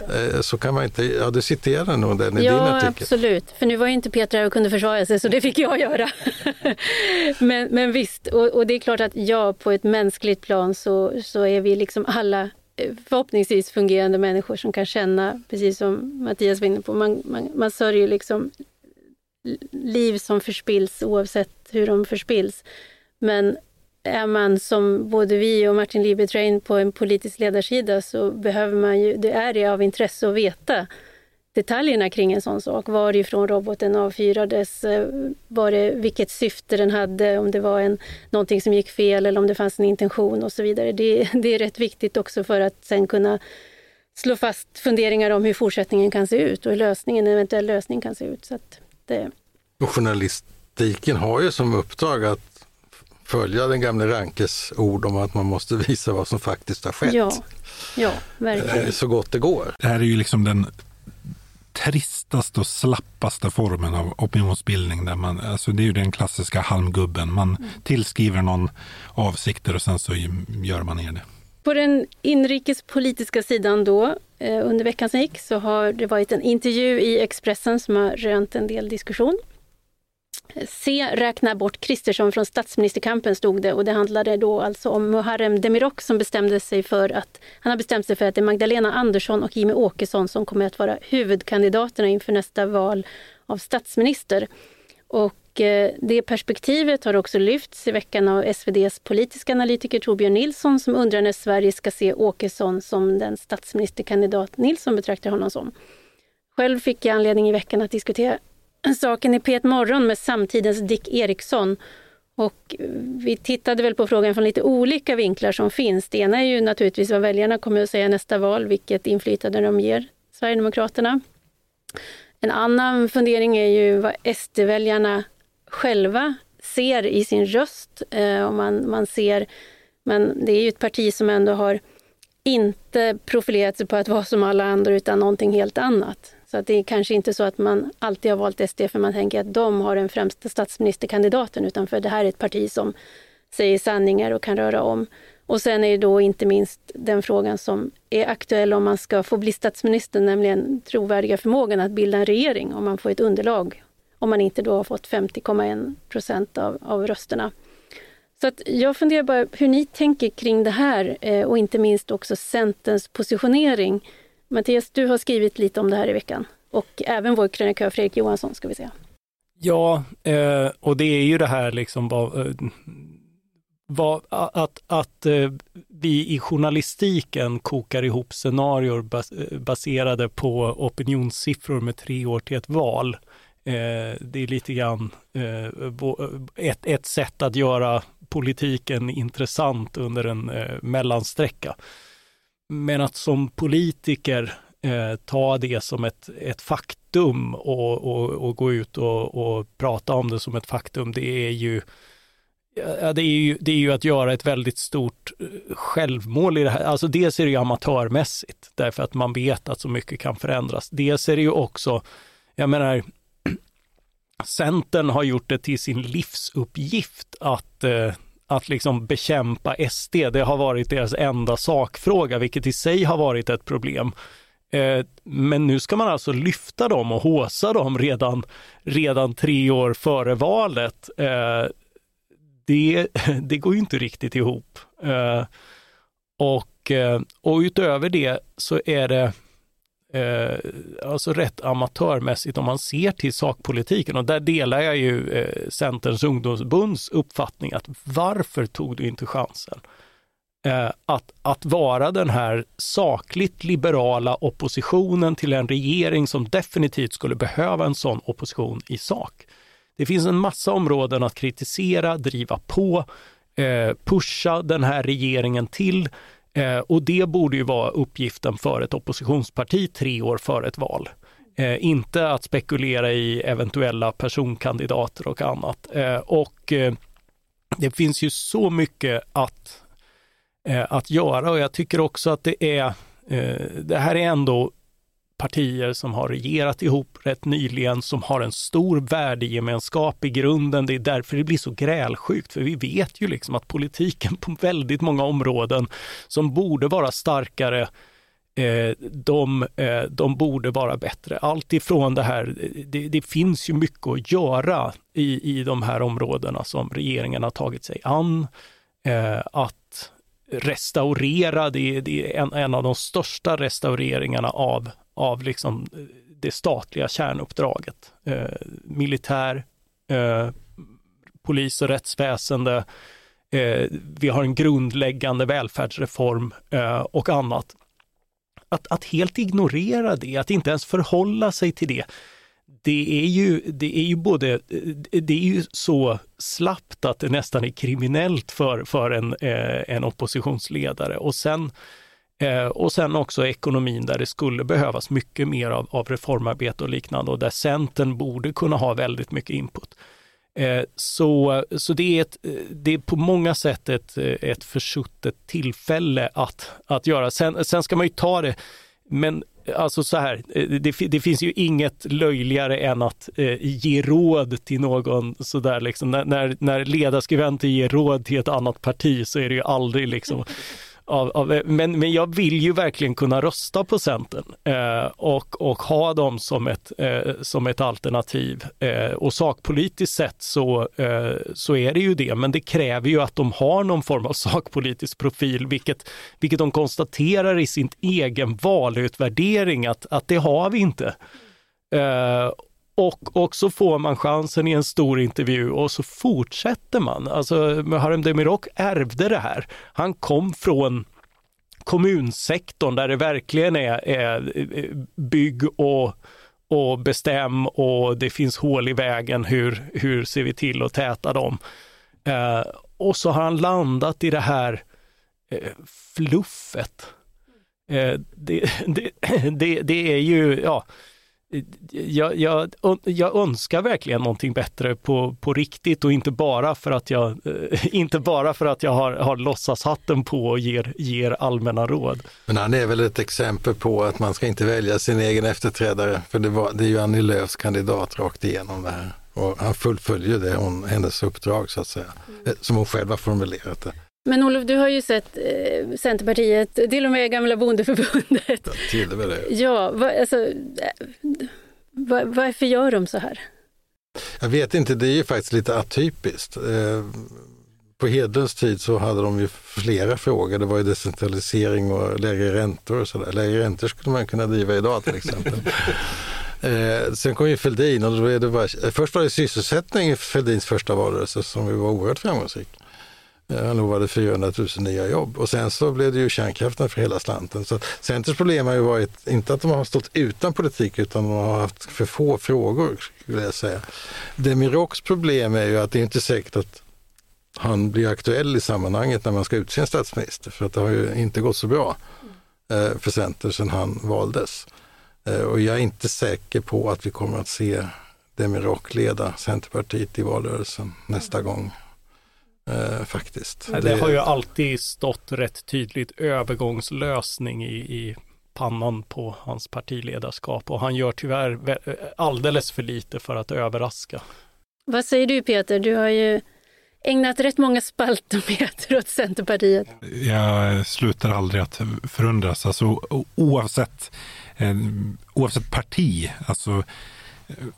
Eh, så kan man inte, ja du citerade nog den i ja, din artikel. Ja absolut, för nu var ju inte Petra här och kunde försvara sig så det fick jag göra. men, men visst, och, och, det är klart att ja, på ett mänskligt plan så, så är vi liksom alla förhoppningsvis fungerande människor som kan känna, precis som Mattias var inne på, man, man, man sörjer liksom liv som förspills oavsett hur de förspills. Men är man som både vi och Martin Liebetrain på en politisk ledarsida så behöver man ju, det är det av intresse att veta detaljerna kring en sån sak. Varifrån roboten avfyrades, eh, var det, vilket syfte den hade, om det var en, någonting som gick fel eller om det fanns en intention och så vidare. Det, det är rätt viktigt också för att sen kunna slå fast funderingar om hur fortsättningen kan se ut och hur lösningen, en eventuell lösning kan se ut. Så det... Och journalistiken har ju som uppdrag att följa den gamle Rankes ord om att man måste visa vad som faktiskt har skett. Ja, ja verkligen. Eh, så gott det går. Det här är ju liksom den tristaste och slappaste formen av opinionsbildning. Där man, alltså det är ju den klassiska halmgubben. Man mm. tillskriver någon avsikter och sen så gör man ner det. På den inrikespolitiska sidan då, eh, under veckan som gick, så har det varit en intervju i Expressen som har rönt en del diskussion. C räkna bort Kristersson från statsministerkampen stod det och det handlade då alltså om Muharrem Demirok som bestämde sig för att han har bestämt sig för att det är Magdalena Andersson och Jimmy Åkesson som kommer att vara huvudkandidaterna inför nästa val av statsminister. Och eh, det perspektivet har också lyfts i veckan av SVDs politiska analytiker Torbjörn Nilsson som undrar när Sverige ska se Åkesson som den statsministerkandidat Nilsson betraktar honom som. Själv fick jag anledning i veckan att diskutera saken i P1 Morgon med samtidens Dick Eriksson. Och vi tittade väl på frågan från lite olika vinklar som finns. Det ena är ju naturligtvis vad väljarna kommer att säga nästa val, vilket inflytande de ger Sverigedemokraterna. En annan fundering är ju vad SD-väljarna själva ser i sin röst. Eh, man, man ser, men det är ju ett parti som ändå har inte profilerat sig på att vara som alla andra utan någonting helt annat. Så att det är kanske inte så att man alltid har valt SD för man tänker att de har den främsta statsministerkandidaten utan för det här är ett parti som säger sanningar och kan röra om. Och sen är det då inte minst den frågan som är aktuell om man ska få bli statsminister, nämligen trovärdiga förmågan att bilda en regering om man får ett underlag. Om man inte då har fått 50,1 procent av, av rösterna. Så att jag funderar bara hur ni tänker kring det här eh, och inte minst också Centerns positionering Mattias, du har skrivit lite om det här i veckan och även vår krönikör Fredrik Johansson ska vi säga. Ja, eh, och det är ju det här liksom vad, eh, vad, att, att eh, vi i journalistiken kokar ihop scenarier bas, eh, baserade på opinionssiffror med tre år till ett val. Eh, det är lite grann ett, ett sätt att göra politiken intressant under en mellansträcka. Men att som politiker eh, ta det som ett, ett faktum och, och, och gå ut och, och, prata om det som ett faktum, det är ju Ja, det, är ju, det är ju att göra ett väldigt stort eh, självmål i det här. Alltså dels är det ju amatörmässigt, därför att man vet att så mycket kan förändras. Dels är det ju också, jag menar, Centern har gjort det till sin livsuppgift att, eh, att liksom bekämpa SD. Det har varit deras enda sakfråga, vilket i sig har varit ett problem. Eh, men nu ska man alltså lyfta dem och håsa dem redan, redan tre år före valet. Eh, det, det går ju inte riktigt ihop. Eh, och, och utöver det så är det eh, alltså rätt amatörmässigt om man ser till sakpolitiken och där delar jag ju eh, Centerns ungdomsbunds uppfattning att varför tog du inte chansen? Eh, att, att vara den här sakligt liberala oppositionen till en regering som definitivt skulle behöva en sån opposition i sak. Det finns en massa områden att kritisera, driva på, eh, pusha den här regeringen till eh, och det borde ju vara uppgiften för ett oppositionsparti tre år före ett val. Eh, inte att spekulera i eventuella personkandidater och annat. Eh, och eh, det finns ju så mycket att Eh, att göra och jag tycker också att det är, eh, det här är ändå partier som har regerat ihop rätt nyligen, som har en stor värdegemenskap i grunden. Det är därför det blir så grälsjukt, för vi vet ju liksom att politiken på väldigt många områden som borde vara starkare, eh, de, eh, de borde vara bättre. Allt ifrån det här, det, det, finns ju mycket att göra i, i de här områdena som regeringen har tagit sig an. Eh, att restaurera, det är, det är en, en, av de största restaureringarna av, av liksom eh, det statliga kärnuppdraget. Eh, militär, eh, polis och rättsväsende, eh, vi har en grundläggande välfärdsreform eh, och annat. Att, att helt ignorera det, att inte ens förhålla sig till det, det är ju, det är ju både, eh, det är ju så slappt att det nästan är kriminellt för, för en, eh, en oppositionsledare. Och sen, eh, och sen också ekonomin där det skulle behövas mycket mer av, av reformarbete och liknande och där Centern borde kunna ha väldigt mycket input. Eh, så, så det är, ett, det är på många sätt ett, ett försuttet tillfälle att, att göra. Sen, sen ska man ju ta det, men alltså så här, eh, det, det, finns ju inget löjligare än att eh, ge råd till någon sådär liksom. När, när, när ledarskribenter ger råd till ett annat parti så är det ju aldrig liksom av, av, men, men jag vill ju verkligen kunna rösta på Centern eh, och, och ha dem som ett, eh, som ett alternativ. Eh, och sakpolitiskt sett så, eh, så är det ju det, men det kräver ju att de har någon form av sakpolitisk profil, vilket, vilket de konstaterar i sin egen valutvärdering att, att det har vi inte. Eh, och, och så får man chansen i en stor intervju och så fortsätter man. Alltså Muharrem Demirok ärvde det här. Han kom från kommunsektorn där det verkligen är, är eh, bygg och, och bestäm och det finns hål i vägen. Hur, hur ser vi till att täta dem? Eh, och så har han landat i det här eh, fluffet. Eh, det, det, det, det, är ju, ja, jag, jag, jag, önskar verkligen någonting bättre på, på riktigt och inte bara för att jag, eh, inte bara för att jag har, har låtsashatten på och ger, ger allmänna råd. Men han är väl ett exempel på att man ska inte välja sin egen efterträdare, för det, var, det är ju Annie Lööfs kandidat rakt igenom det här. Och han fullföljer det, hon, hennes uppdrag så att säga, mm. som hon själv har formulerat det. Men Olof, du har ju sett eh, Centerpartiet, till och med gamla bondeförbundet. Till och med det. Ja, va, alltså, va, varför gör de så här? Jag vet inte, det är ju faktiskt lite atypiskt. Eh, på Hedlunds tid så hade de ju flera frågor. Det var ju decentralisering och lägre räntor och sådär. Lägre räntor skulle man kunna driva idag till exempel. eh, sen kom ju Fälldin och då det bara, först var det sysselsättning i Fälldins första valrörelse som ju var oerhört framgångsrik. Han lovade 400 000 nya jobb och sen så blev det ju kärnkraften för hela slanten. Så Centerns problem har ju varit, inte att de har stått utan politik, utan de har haft för få frågor, skulle jag säga. Demiroks problem är ju att det är inte säkert att han blir aktuell i sammanhanget när man ska utse en statsminister, för att det har ju inte gått så bra eh, för Centern sedan han valdes. Eh, och jag är inte säker på att vi kommer att se Demirok leda Centerpartiet i valrörelsen nästa gång Eh, faktiskt. Det, det har ju alltid stått rätt tydligt övergångslösning i, i pannan på hans partiledarskap och han gör tyvärr alldeles för lite för att överraska. Vad säger du Peter? Du har ju ägnat rätt många spaltometer åt Centerpartiet. Jag slutar aldrig att förundras. Alltså, oavsett, eh, oavsett parti, alltså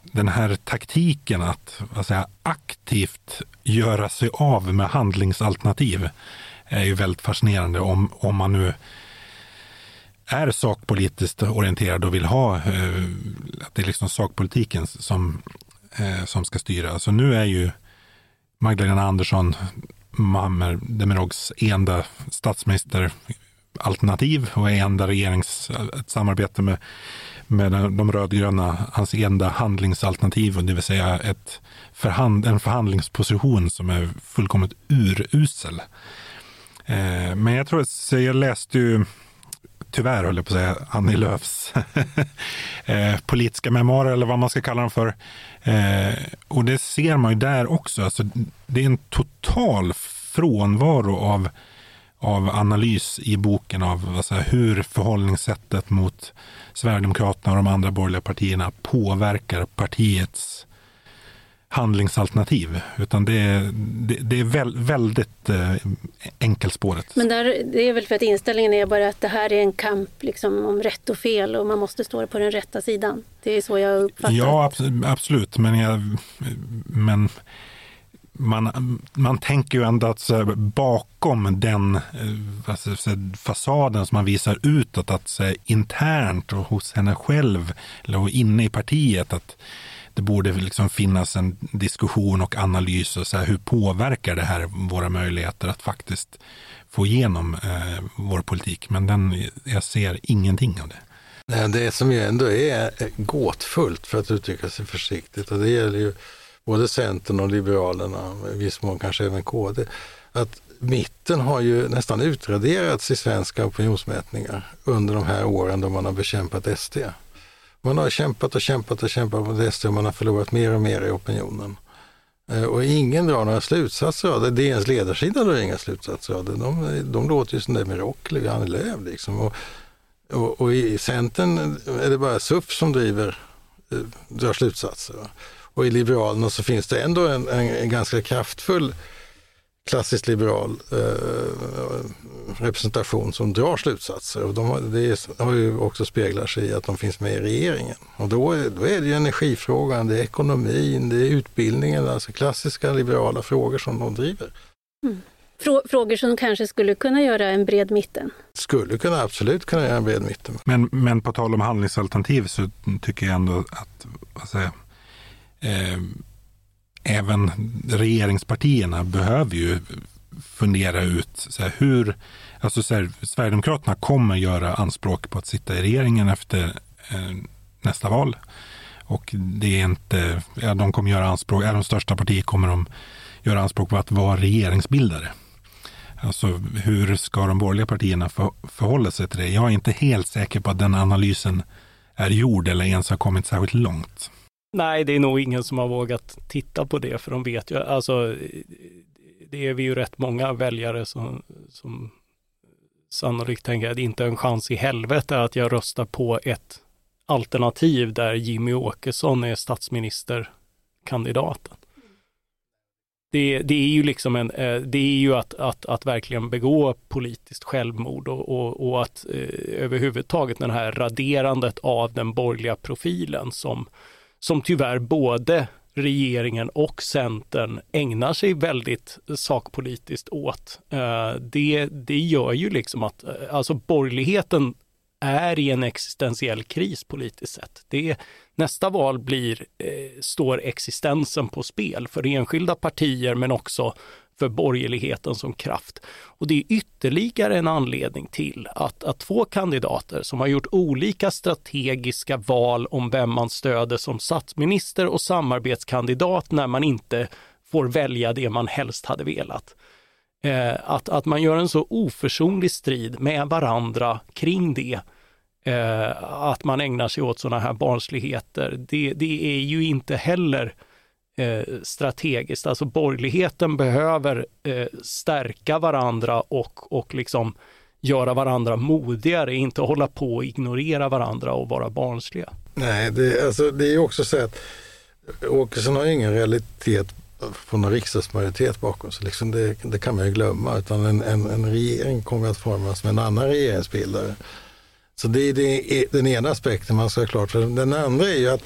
den här taktiken att vad säga, aktivt göra sig av med handlingsalternativ är ju väldigt fascinerande om, om man nu är sakpolitiskt orienterad och vill ha eh, att det är liksom sakpolitiken som, eh, som ska styra. Alltså nu är ju Magdalena Andersson, Mammer Demirogs enda statsminister, alternativ och är enda regeringssamarbete eh, med, med de rödgröna, hans enda handlingsalternativ, det vill säga ett förhand, en förhandlingsposition som är fullkomligt urusel. Eh, men jag tror så jag läste ju tyvärr höll jag på att säga, Annie Lööfs eh, politiska memoarer eller vad man ska kalla dem för. Eh, och det ser man ju där också. Alltså, det är en total frånvaro av, av analys i boken av alltså, hur förhållningssättet mot Sverigedemokraterna och de andra borgerliga partierna påverkar partiets handlingsalternativ. Utan det är, det, det är väl, väldigt eh, enkelspåret. Men där, det är väl för att inställningen är bara att det här är en kamp liksom, om rätt och fel och man måste stå på den rätta sidan. Det är så jag uppfattar Ja, absolut. Men, jag, men man, man tänker ju ändå att bakom den alltså, fasaden som man visar utåt, att så, internt och hos henne själv eller inne i partiet, att det borde liksom finnas en diskussion och analys och så här, hur påverkar det här våra möjligheter att faktiskt få igenom eh, vår politik. Men den, jag ser ingenting av det. Det som ju ändå är eh, gåtfullt för att uttrycka sig försiktigt och det gäller ju både Centern och Liberalerna, i viss mån kanske även KD, att mitten har ju nästan utraderats i svenska opinionsmätningar under de här åren då man har bekämpat SD. Man har kämpat och kämpat och kämpat mot SD och man har förlorat mer och mer i opinionen. Eh, och ingen drar några slutsatser av det. DNs ledarsida drar inga slutsatser av det. De, de låter ju som det med Rockli och Annie Lööf. Liksom. Och, och, och, i Centern är det bara SUF som driver, eh, drar slutsatser. Och i Liberalerna så finns det ändå en, en, en ganska kraftfull klassiskt liberal eh, representation som drar slutsatser. Och de, det har ju också speglat sig i att de finns med i regeringen. Och då är, då är det ju energifrågan, det är ekonomin, det är utbildningen, alltså klassiska liberala frågor som de driver. Mm. Frågor som kanske skulle kunna göra en bred mitten? Skulle kunna, absolut kunna göra en bred mitten. Men, men på tal om handlingsalternativ så tycker jag ändå att vad säger, eh, även regeringspartierna behöver ju fundera ut så här, hur, alltså så här, Sverigedemokraterna kommer göra anspråk på att sitta i regeringen efter eh, nästa val. Och det är inte, ja, de kommer göra anspråk, är de största partiet kommer de göra anspråk på att vara regeringsbildare. Alltså hur ska de borgerliga partierna för, förhålla sig till det? Jag är inte helt säker på att den analysen är gjord eller ens har kommit särskilt långt. Nej, det är nog ingen som har vågat titta på det, för de vet ju, alltså, det är vi ju rätt många väljare som, som sannolikt tänker att det inte är en chans i helvete att jag röstar på ett alternativ där Jimmy Åkesson är statsministerkandidaten. Det, det, är ju liksom en, eh, det är ju att, att, att verkligen begå politiskt självmord och, och, och att eh, överhuvudtaget den här raderandet av den borgerliga profilen som som tyvärr både regeringen och Centern ägnar sig väldigt sakpolitiskt åt. Eh, det, det gör ju liksom att eh, alltså borgerligheten är i en existentiell kris politiskt sett. Det, nästa val blir, eh, står existensen på spel för enskilda partier men också för borgerligheten som kraft. Och det är ytterligare en anledning till att, att två kandidater som har gjort olika strategiska val om vem man stöder som statsminister och samarbetskandidat när man inte får välja det man helst hade velat. Eh, att, att man gör en så oförsonlig strid med varandra kring det, eh, att man ägnar sig åt sådana här barnsligheter, det, det är ju inte heller eh, strategiskt. Alltså borgerligheten behöver eh, stärka varandra och, och liksom göra varandra modigare, inte hålla på och ignorera varandra och vara barnsliga. Nej, det, alltså, det är också så att Åkesson har ingen realitet på någon riksdagsmajoritet bakom sig. Liksom det, det, kan man ju glömma. Utan en, en, en regering kommer att formas med en annan regeringsbildare. Så det är, det är den ena aspekten man ska ha klart för. Den andra är ju att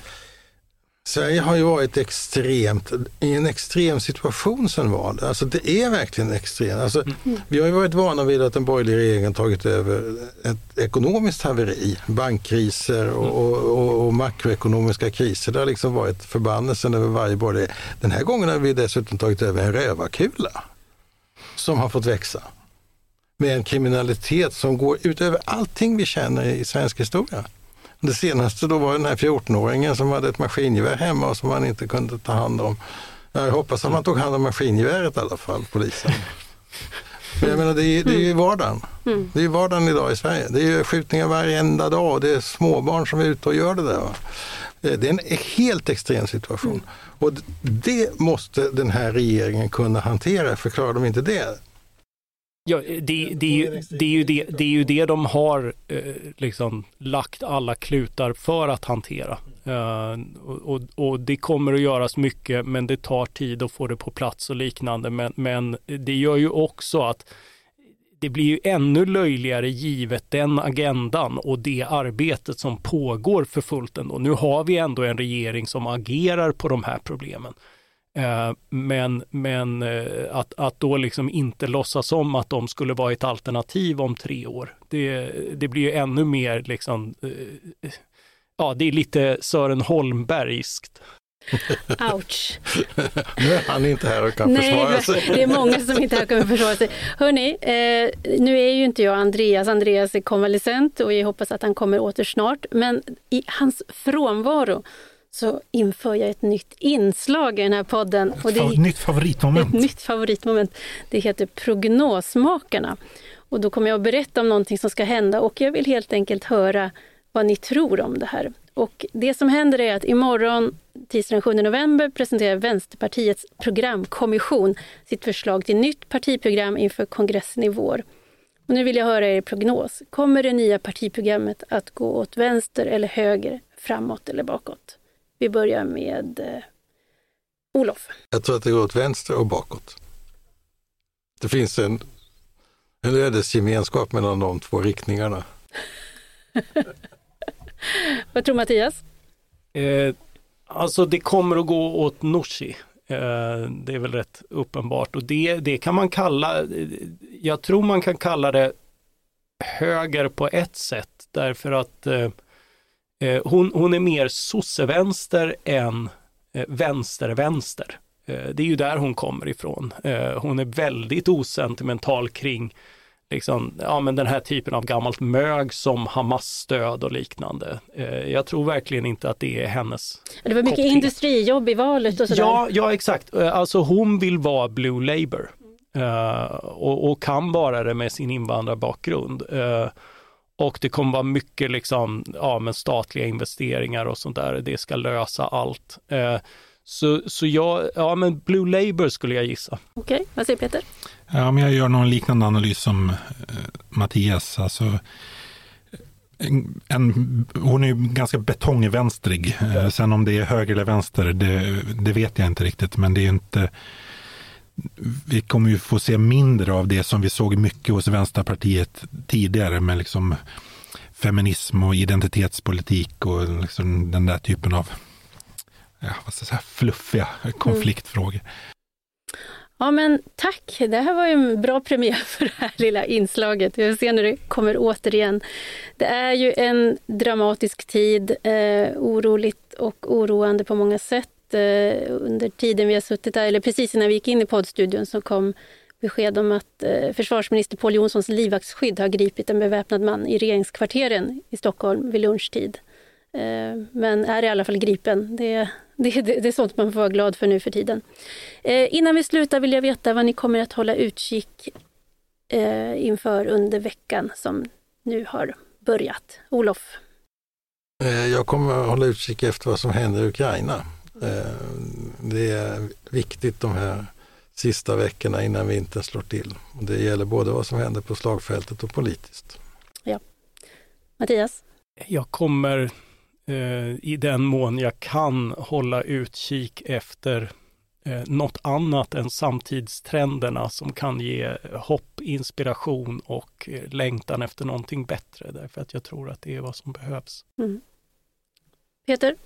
Sverige har ju varit extremt, i en extrem situation sedan valet. Alltså det är verkligen extremt. Alltså, mm. Vi har ju varit vana vid att den borgerliga regeringen tagit över ett ekonomiskt haveri, bankkriser och, och, och, och makroekonomiska kriser. Det har liksom varit förbannelsen över varje borgerlig. Den här gången har vi dessutom tagit över en rövarkula som har fått växa. Med en kriminalitet som går utöver allting vi känner i svensk historia. Det senaste då var den här 14-åringen som hade ett maskingevär hemma och som man inte kunde ta hand om. Jag hoppas att man tog hand om maskingeväret i alla fall, polisen. Men jag menar, det är, det är ju vardagen. Mm. Det är vardagen idag i Sverige. Det är skjutningar varenda dag och det är småbarn som är ute och gör det där. Eh, det är en helt extrem situation. Mm. Och det måste den här regeringen kunna hantera, för klarar de inte det, Ja, det, det, det, är ju, det, är ju det, det är ju det de har eh, liksom lagt alla klutar för att hantera. Uh, och, och, det kommer att göras mycket, men det tar tid att få det på plats och liknande. Men, men det gör ju också att det blir ju ännu löjligare givet den agendan och det arbetet som pågår för fullt ändå. Nu har vi ändå en regering som agerar på de här problemen. Eh, men men eh, att, att då liksom inte låtsas om att de skulle vara ett alternativ om tre år, det, det blir ju ännu mer liksom, eh, ja det är lite Sören Holmbergskt. Ouch! nu är han inte här och kan Nej, försvara sig. det är många som inte här kan försvara sig. Hörni, eh, nu är ju inte jag Andreas. Andreas är konvalescent och jag hoppas att han kommer åter snart. Men i hans frånvaro så inför jag ett nytt inslag i den här podden. Och det är ett nytt favoritmoment. Ett nytt favoritmoment. Det heter Prognosmakarna. Och då kommer jag att berätta om någonting som ska hända och jag vill helt enkelt höra vad ni tror om det här. Och det som händer är att imorgon, tisdagen den 7 november, presenterar Vänsterpartiets programkommission sitt förslag till nytt partiprogram inför kongressen i vår. Och nu vill jag höra er prognos. Kommer det nya partiprogrammet att gå åt vänster eller höger, framåt eller bakåt? Vi börjar med eh, Olof. Jag tror att det går åt vänster och bakåt. Det finns en, en ödesgemenskap mellan de två riktningarna. Vad tror Mattias? Eh, alltså det kommer att gå åt Nooshi. Eh, det är väl rätt uppenbart och det, det kan man kalla, jag tror man kan kalla det höger på ett sätt därför att eh, Eh, hon, hon är mer sossevänster än eh, vänster-vänster. Eh, det är ju där hon kommer ifrån. hon är väldigt osentimental kring liksom, ja, men den här typen av gammalt mög som Hamas-stöd och liknande. jag tror verkligen inte att det är hennes Det var mycket koppling. industrijobb i valet och sådär. Ja, ja, exakt. Alltså hon vill vara Blue Labour och, och, kan vara det med sin invandrarbakgrund. Och det kommer vara mycket liksom, ja, men statliga investeringar och sånt där. Det ska lösa allt. Eh, så, så jag, ja men Blue Labour skulle jag gissa. Okej, okay. vad säger Peter? Ja, men jag gör någon liknande analys som eh, Mattias. Alltså, en, en, hon är ju ganska betongvänstrig. Eh, sen om det är höger eller vänster, det, det, vet jag inte riktigt. Men det är inte vi kommer ju få se mindre av det som vi såg mycket hos Vänsterpartiet tidigare med liksom feminism och identitetspolitik och liksom den där typen av ja, vad ska jag säga, fluffiga konfliktfrågor. Mm. Ja men tack, det här var ju en bra premiär för det här lilla inslaget. Vi får se när det kommer återigen. Det är ju en dramatisk tid, eh, oroligt och oroande på många sätt eh, under tiden vi har suttit där, eller precis innan vi gick in i poddstudion, så kom besked om att eh, försvarsminister Paul Jonssons livvaktsskydd har gripit en beväpnad man i regeringskvarteren i Stockholm vid lunchtid. Eh, men är i alla fall gripen. Det, det, det, är sånt man får vara glad för nu för tiden. Eh, innan vi slutar vill jag veta vad ni kommer att hålla utkik eh, inför under veckan som nu har börjat. Olof? Eh, jag kommer att hålla utkik efter vad som händer i Ukraina. Eh, det är viktigt de här sista veckorna innan vintern slår till. Det gäller både vad som händer på slagfältet och politiskt. Ja. Mattias? Jag kommer eh, i den mån jag kan hålla utkik efter eh, något annat än samtidstrenderna som kan ge hopp, inspiration och eh, längtan efter någonting bättre. Därför att jag tror att det är vad som behövs. Mm. Peter?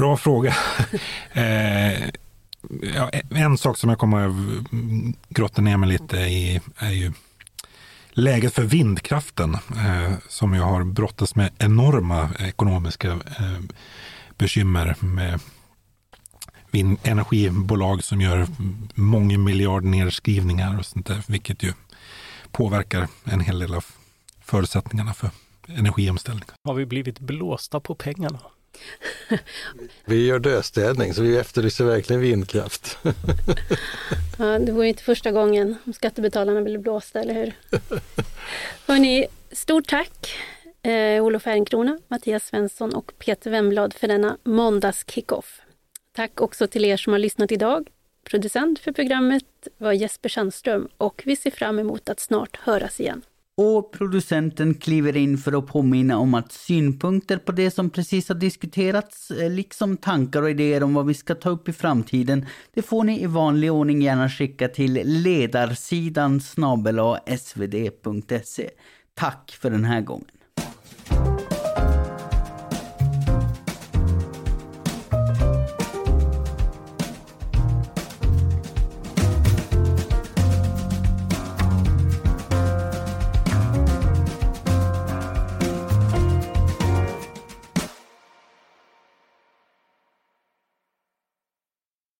Bra fråga. eh, ja, en sak som jag kommer att grotta ner mig lite i är ju läget för vindkraften eh, som ju har brottats med enorma ekonomiska eh, bekymmer med energibolag som gör många miljard nedskrivningar och sånt där, vilket ju påverkar en hel del av förutsättningarna för energiomställning. Har vi blivit blåsta på pengarna? Vi gör döstädning så vi efterlyser verkligen vindkraft. ja, det vore inte första gången om skattebetalarna blir blåsta, eller hur? Hörrni, stort tack eh, Olof Ehrenkrona, Mattias Svensson och Peter Wemblad för denna måndags kickoff. Tack också till er som har lyssnat idag. Producent för programmet var Jesper Sandström och vi ser fram emot att snart höras igen. Och producenten kliver in för att påminna om att synpunkter på det som precis har diskuterats, eh, liksom tankar och idéer om vad vi ska ta upp i framtiden, det får ni i vanlig ordning gärna skicka till ledarsidan snabel svd.se. Tack för den här gången.